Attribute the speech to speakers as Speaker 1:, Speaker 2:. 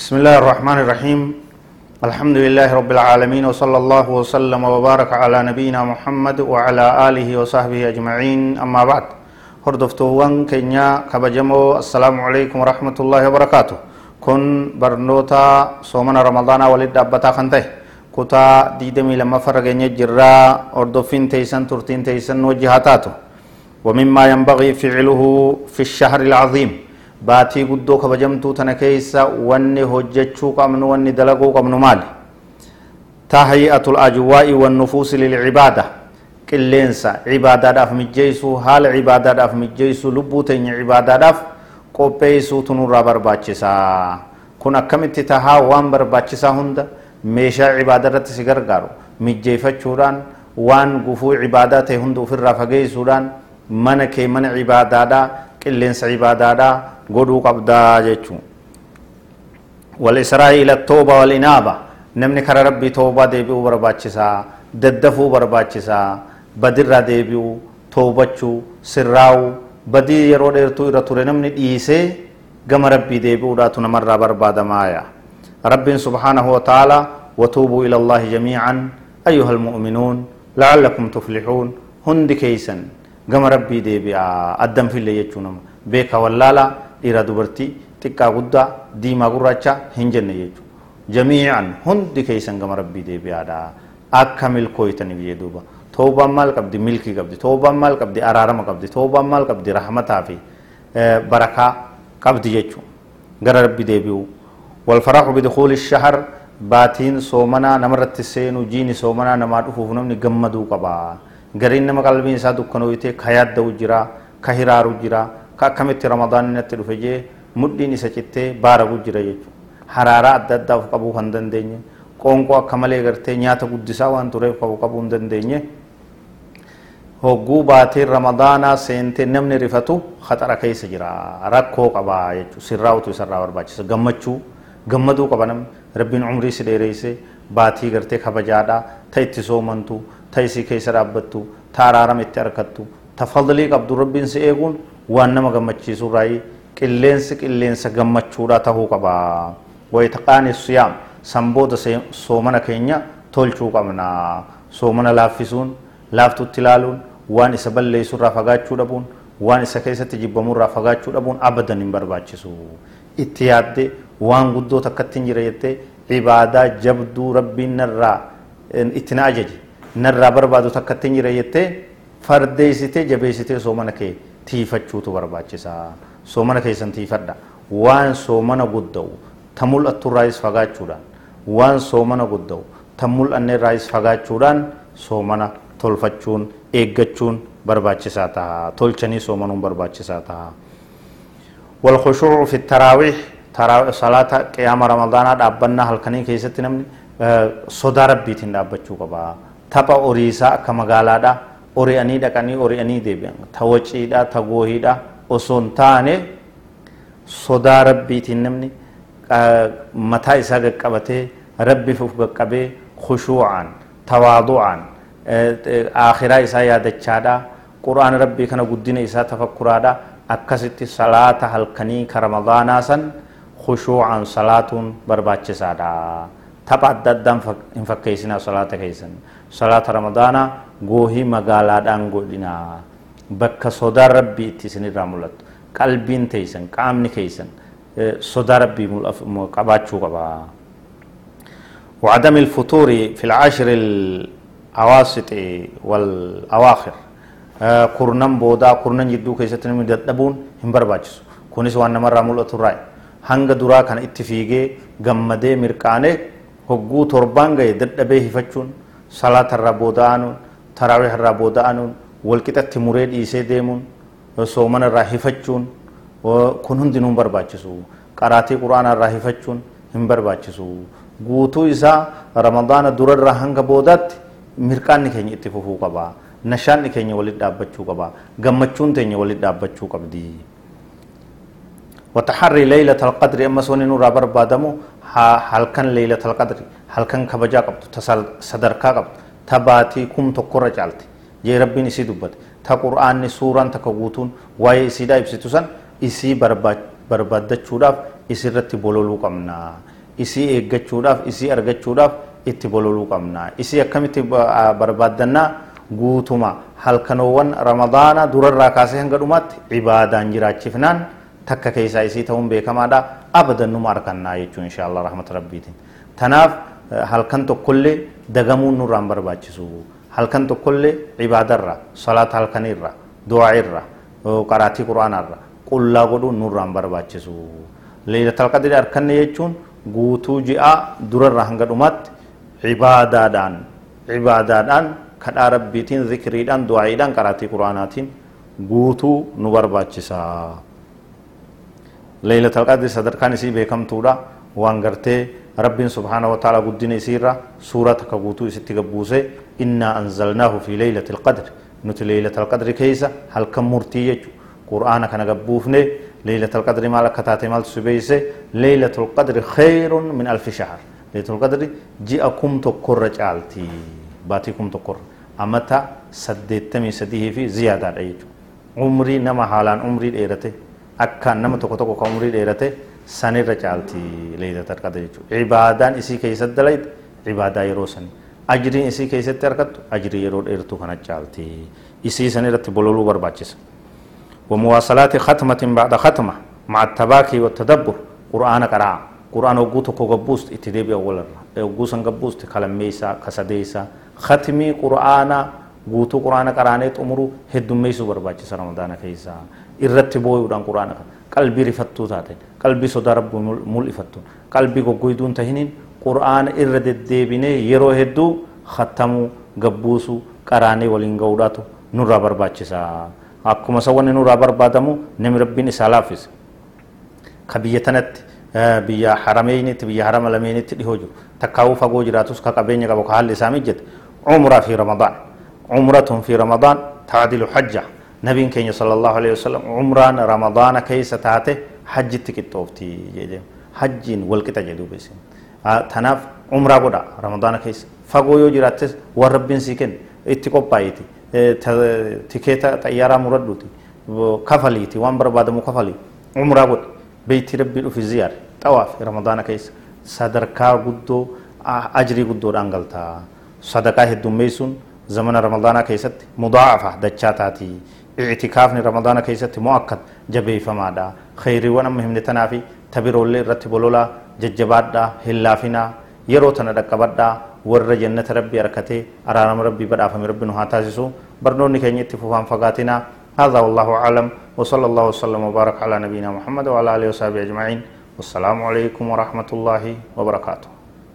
Speaker 1: بسم الله الرحمن الرحيم. الحمد لله رب العالمين وصلى الله وسلم وبارك على نبينا محمد وعلى آله وصحبه أجمعين. أما بعد هردفتوان كينيا كبجمو السلام عليكم ورحمة الله وبركاته. كن برنوتا صومنا رمضان ولد أبتا خنته. كتا ديدمي لما فرقين جرا هردفين تيسن ترتين تيسن وجهاتاتو. ومما ينبغي فعله في الشهر العظيم. Baatii guddoo kabajamtuu tana keessa wanni hojjechuu qabnu wanni dalaguu qabnu maali? Tahyi'atul ajwaa'i wan nufuusi lilcibaada qilleensa cibaadaadhaaf mijjeessuu haala cibaadaadhaaf mijjeessuu lubbuu teenya cibaadaadhaaf qopheessuutu nurraa barbaachisaa kun akkamitti tahaa waan barbaachisaa hunda meeshaa cibaada irratti si gargaaru? Mijjeeffachuudhaan waan gufuu cibaadaa ta'e hunda ofirraa fageessuudhaan mana kee mana cibaadaadhaa qilleensa cibaadaadhaa godhuu qabdaa jechuun. والإسراء إلى التوبة والإنابة نمني كرا ربي توبة ديبيو برباچسا ددفو برباچسا بدر ديبيو توبچو سراو بدي يرو ديرتو توري نمني ديسي قم ربي ديبيو داتو نمر برباد مايا رب سبحانه وتعالى وتوبوا إلى الله جميعا أيها المؤمنون لعلكم تفلحون هند كيسا قم ربي ديبيا أدم في اللي يجونم بيكا واللالا dhiira dubartii xiqqaa guddaa diimaa gurraacha hin jenne jechuudha jamiican hundi keessan gama rabbii deebi'aadha akka milkooytaniif jee duuba toobaan maal qabdi milkii qabdi toobaan maal qabdi araarama qabdi toobaan maal qabdi rahmataa fi barakaa qabdi jechuudha gara rabbii deebi'u walfaraxu bidikuuli shahar baatiin soomanaa namarratti seenu jiini soomanaa namaa dhufuuf namni gammaduu qaba gariin nama qalbiin isaa dukkanooyitee ka yaadda'u jira ka hiraaru jira ka akkamitti ramadaan natti dhufe jee mudhiin isa cittee baaragu jira jechuudha. Haraaraa adda addaa of qabuu kan dandeenye qoonqoo akka malee gartee nyaata guddisaa waan tureef qabu qabuu hin dandeenye. Hogguu baatiin ramadaanaa seentee namni rifatu haxara keessa jira. Rakkoo qabaa jechuudha. Sirraa'utu isarraa barbaachisa. Gammachuu gammaduu qaba namni. Rabbiin umrii si dheereessee baatii gartee kabajaadhaa ta itti soomantu ta isii keessa dhaabbattu ta araarama itti arkattu ta fadlii qabdu rabbiin si eeguun waan nama gammachiisu irraa qilleensi qilleensa gammachuudha tahuu qaba wayitaqaani siyaam sanbooda soomana keenya tolchuu qabna. Soomana laaffisuun laaftutti ilaaluun waan isa balleessu irraa fagaachuu dhabuun waan isa keessatti jibbamu irraa fagaachuu dhabuun abadan hin barbaachisu. Itti yaadde waan guddoo takkatti hin jira jettee ibaadaa jabduu rabbiin narraa itti na ajaje. Narraa barbaadu takkatti hin jira jettee fardeessitee jabeessitee soomana kee tiifachuutu barbaachisaa soo mana keessan tiifadha waan soomana gudda'u ta mul'atturraayis fagaachuudhaan waan soomana gudda'u ta mul'anneerraayis fagaachuudhaan soomana tolfachuun eeggachuun barbaachisaa ta'a tolchanii soomanuun barbaachisaa ta'a. والخشوع في التراويح صلاة قيام رمضان دابنا هلكني كيستنا صدى ربي تندابچو قبا تبا اوريسا كمغالا دا ori'anii dhaqanii ori'anii deebi'an ta waciidha ta goohiidha osoo hin taane sodaa rabbiitiin namni mataa isaa gaqqabatee rabbiif uf gaqqabee khushuu'aan tawaadu'aan aakhiraa isaa yaadachaadha qur'aana rabbii kana guddina isaa tafakkuraadha akkasitti salaata halkanii ka ramadaanaa san khushuu'aan salaatuun barbaachisaadha adda addaan hin fakkeessinaa salaata keessan salaata ramadaanaa goohii magaalaadhaan godhinaa bakka sodaa rabbii itti isinirraa mul'attu qalbiin teessan qaamni keessan sodaa rabbii qabaachuu qaba وعدم الفطور في العشر الأواسط والأواخر قرنن بودا قرنن جدو كيست نمي ددبون هم برباچس كونس وان نمر ملأت الرأي duraa kana itti fiigee gammadee mirqaanee hogguu torbaan gahe dadhabee hifachuun salaata irraa booda'anuun taraawih irraa booda'anuun walqixatti muree dhiisee deemuun soomana irraa hifachuun kun hin barbaachisu qaraatii quraana irraa hifachuun hin barbaachisu guutuu isaa ramadaana durarraa hanga boodaatti mirqaanni keenya itti fufuu qaba nashaanni keenya walit dhaabbachuu qaba gammachuun teenya walit dhaabbachuu qabdi وتحري ليلة القدر أما سوني نور بربادمو halkan ليلة القدر halkan kabajaa qabdu ta sadarkaa qabdu ta baatii kum tokkorra caalti jee rabbiin isii dubbate ta qur'aanni suuraan takka guutuun waa'ee isiidhaa ibsitu san isii barbaaddachuudhaaf isirratti bololuu qabna isii eeggachuudhaaf isii argachuudhaaf itti bololuu qabna isii akkamitti barbaaddannaa guutuma halkanoowwan ramadaana durarraa kaasee hanga dhumaatti cibaadaan jiraachifnaan takka keessaa isii ta'uun beekamaadha abadan numa arkannaa jechuun inshaallah rahmata rabbiitiin tanaaf halkan tokkollee dagamuun nurraan barbaachisu halkan tokkollee cibaadarra salaata halkanirra du'aa'irra qaraatii quraanaarra qullaa godhuun nurraan barbaachisu leelatal qadri arkanne jechuun guutuu ji'aa durarraa hanga dhumaatti cibaadaadhaan cibaadaadhaan kadhaa rabbiitiin zikriidhaan du'aa'iidhaan qaraatii quraanaatiin guutuu nu barbaachisa leelatal qadri sadarkaan isii beekamtuudha waan gartee رب سبحانه وتعالى قدنا يسيرا سورة كبوتو ستي قبوسي إنا أنزلناه في ليلة القدر نت ليلة القدر كيسا هل كم مرتي قرآن كان قبوفني ليلة القدر مالك كتاتي مال سبيسي ليلة القدر خير من ألف شهر ليلة القدر جاءكم تقر جالتي باتيكم تقر أمتا سديتمي سديه في زيادة أيجو عمري نما حالان عمري ديرته أكا نما تقو تقو عمري ديرته sanirra caalti leeylatul qadr jechuudha ibaadaan isii keessatti dalaytu ibaadaa yeroo sanii ajriin isii keessatti argattu ajrii yeroo dheertuu kana caalti isii san irratti bololuu barbaachisa ومواصلات ختمة بعد ختمة مع التباكي والتدبر قرآن قراءة قرآن وقوتو كو قبوست اتدابي أولا وقوسا قبوست كلميسا كسديسا ختمي قرآن قوتو قرآن قرانيت أمرو هدوميسو برباچس رمضان كيسا إرتبوي ودان قرآن قلبي رفتو تاتين qalbii sodaa rabbii mul'ifattuun qalbii goggoyduun tahiniin qur'aana irra deddeebinee yeroo hedduu khattamuu gabbuusuu qaraanee waliin ga'uudhaatu nurraa barbaachisa akkuma isa wanni nurraa barbaadamu nami rabbiin isaa laaffise ka biyya tanatti biyya harameenitti biyya harama lameenitti dhihoo jiru takkaawuu fagoo jiraatus ka qabeenya qabu ka haalli isaa mijjate umraa fi ramadaan hajja nabiin keenya sala allahu alehi wasalam umraan ramadaana keessa taate hajjitti qixxoofti jedhee hajjiin wal qixa jedhu beesin tanaaf umraa godha ramadaana keessa fagoo yoo jiraattes waan rabbiin sii kenne itti qophaa'iti tikeeta xayyaaraa muradhuuti kafaliiti waan barbaadamu kafalii umraa godha beeyti rabbii dhufi ziyaar xawaaf ramadaana keessa sadarkaa guddoo ajrii guddoodhaan galtaa sadaqaa heddummeessuun زمن رمضان كيست مضاعفة دچاتاتي اعتكاف رمضان كيست مؤكد جبي فمادا خيري وأنا مهم نتنافي تبيرو اللي رتي بولولا ججبات دا هلافنا يرو تندقبات دا ور جنة ربي اركتي أرانم ربي بدا فمي ربي نهاتاسسو برنو نكي نتفوهان فقاتنا. هذا والله أعلم وصلى الله وسلم وبارك على نبينا محمد وعلى آله وصحبه أجمعين. والسلام عليكم ورحمة الله وبركاته.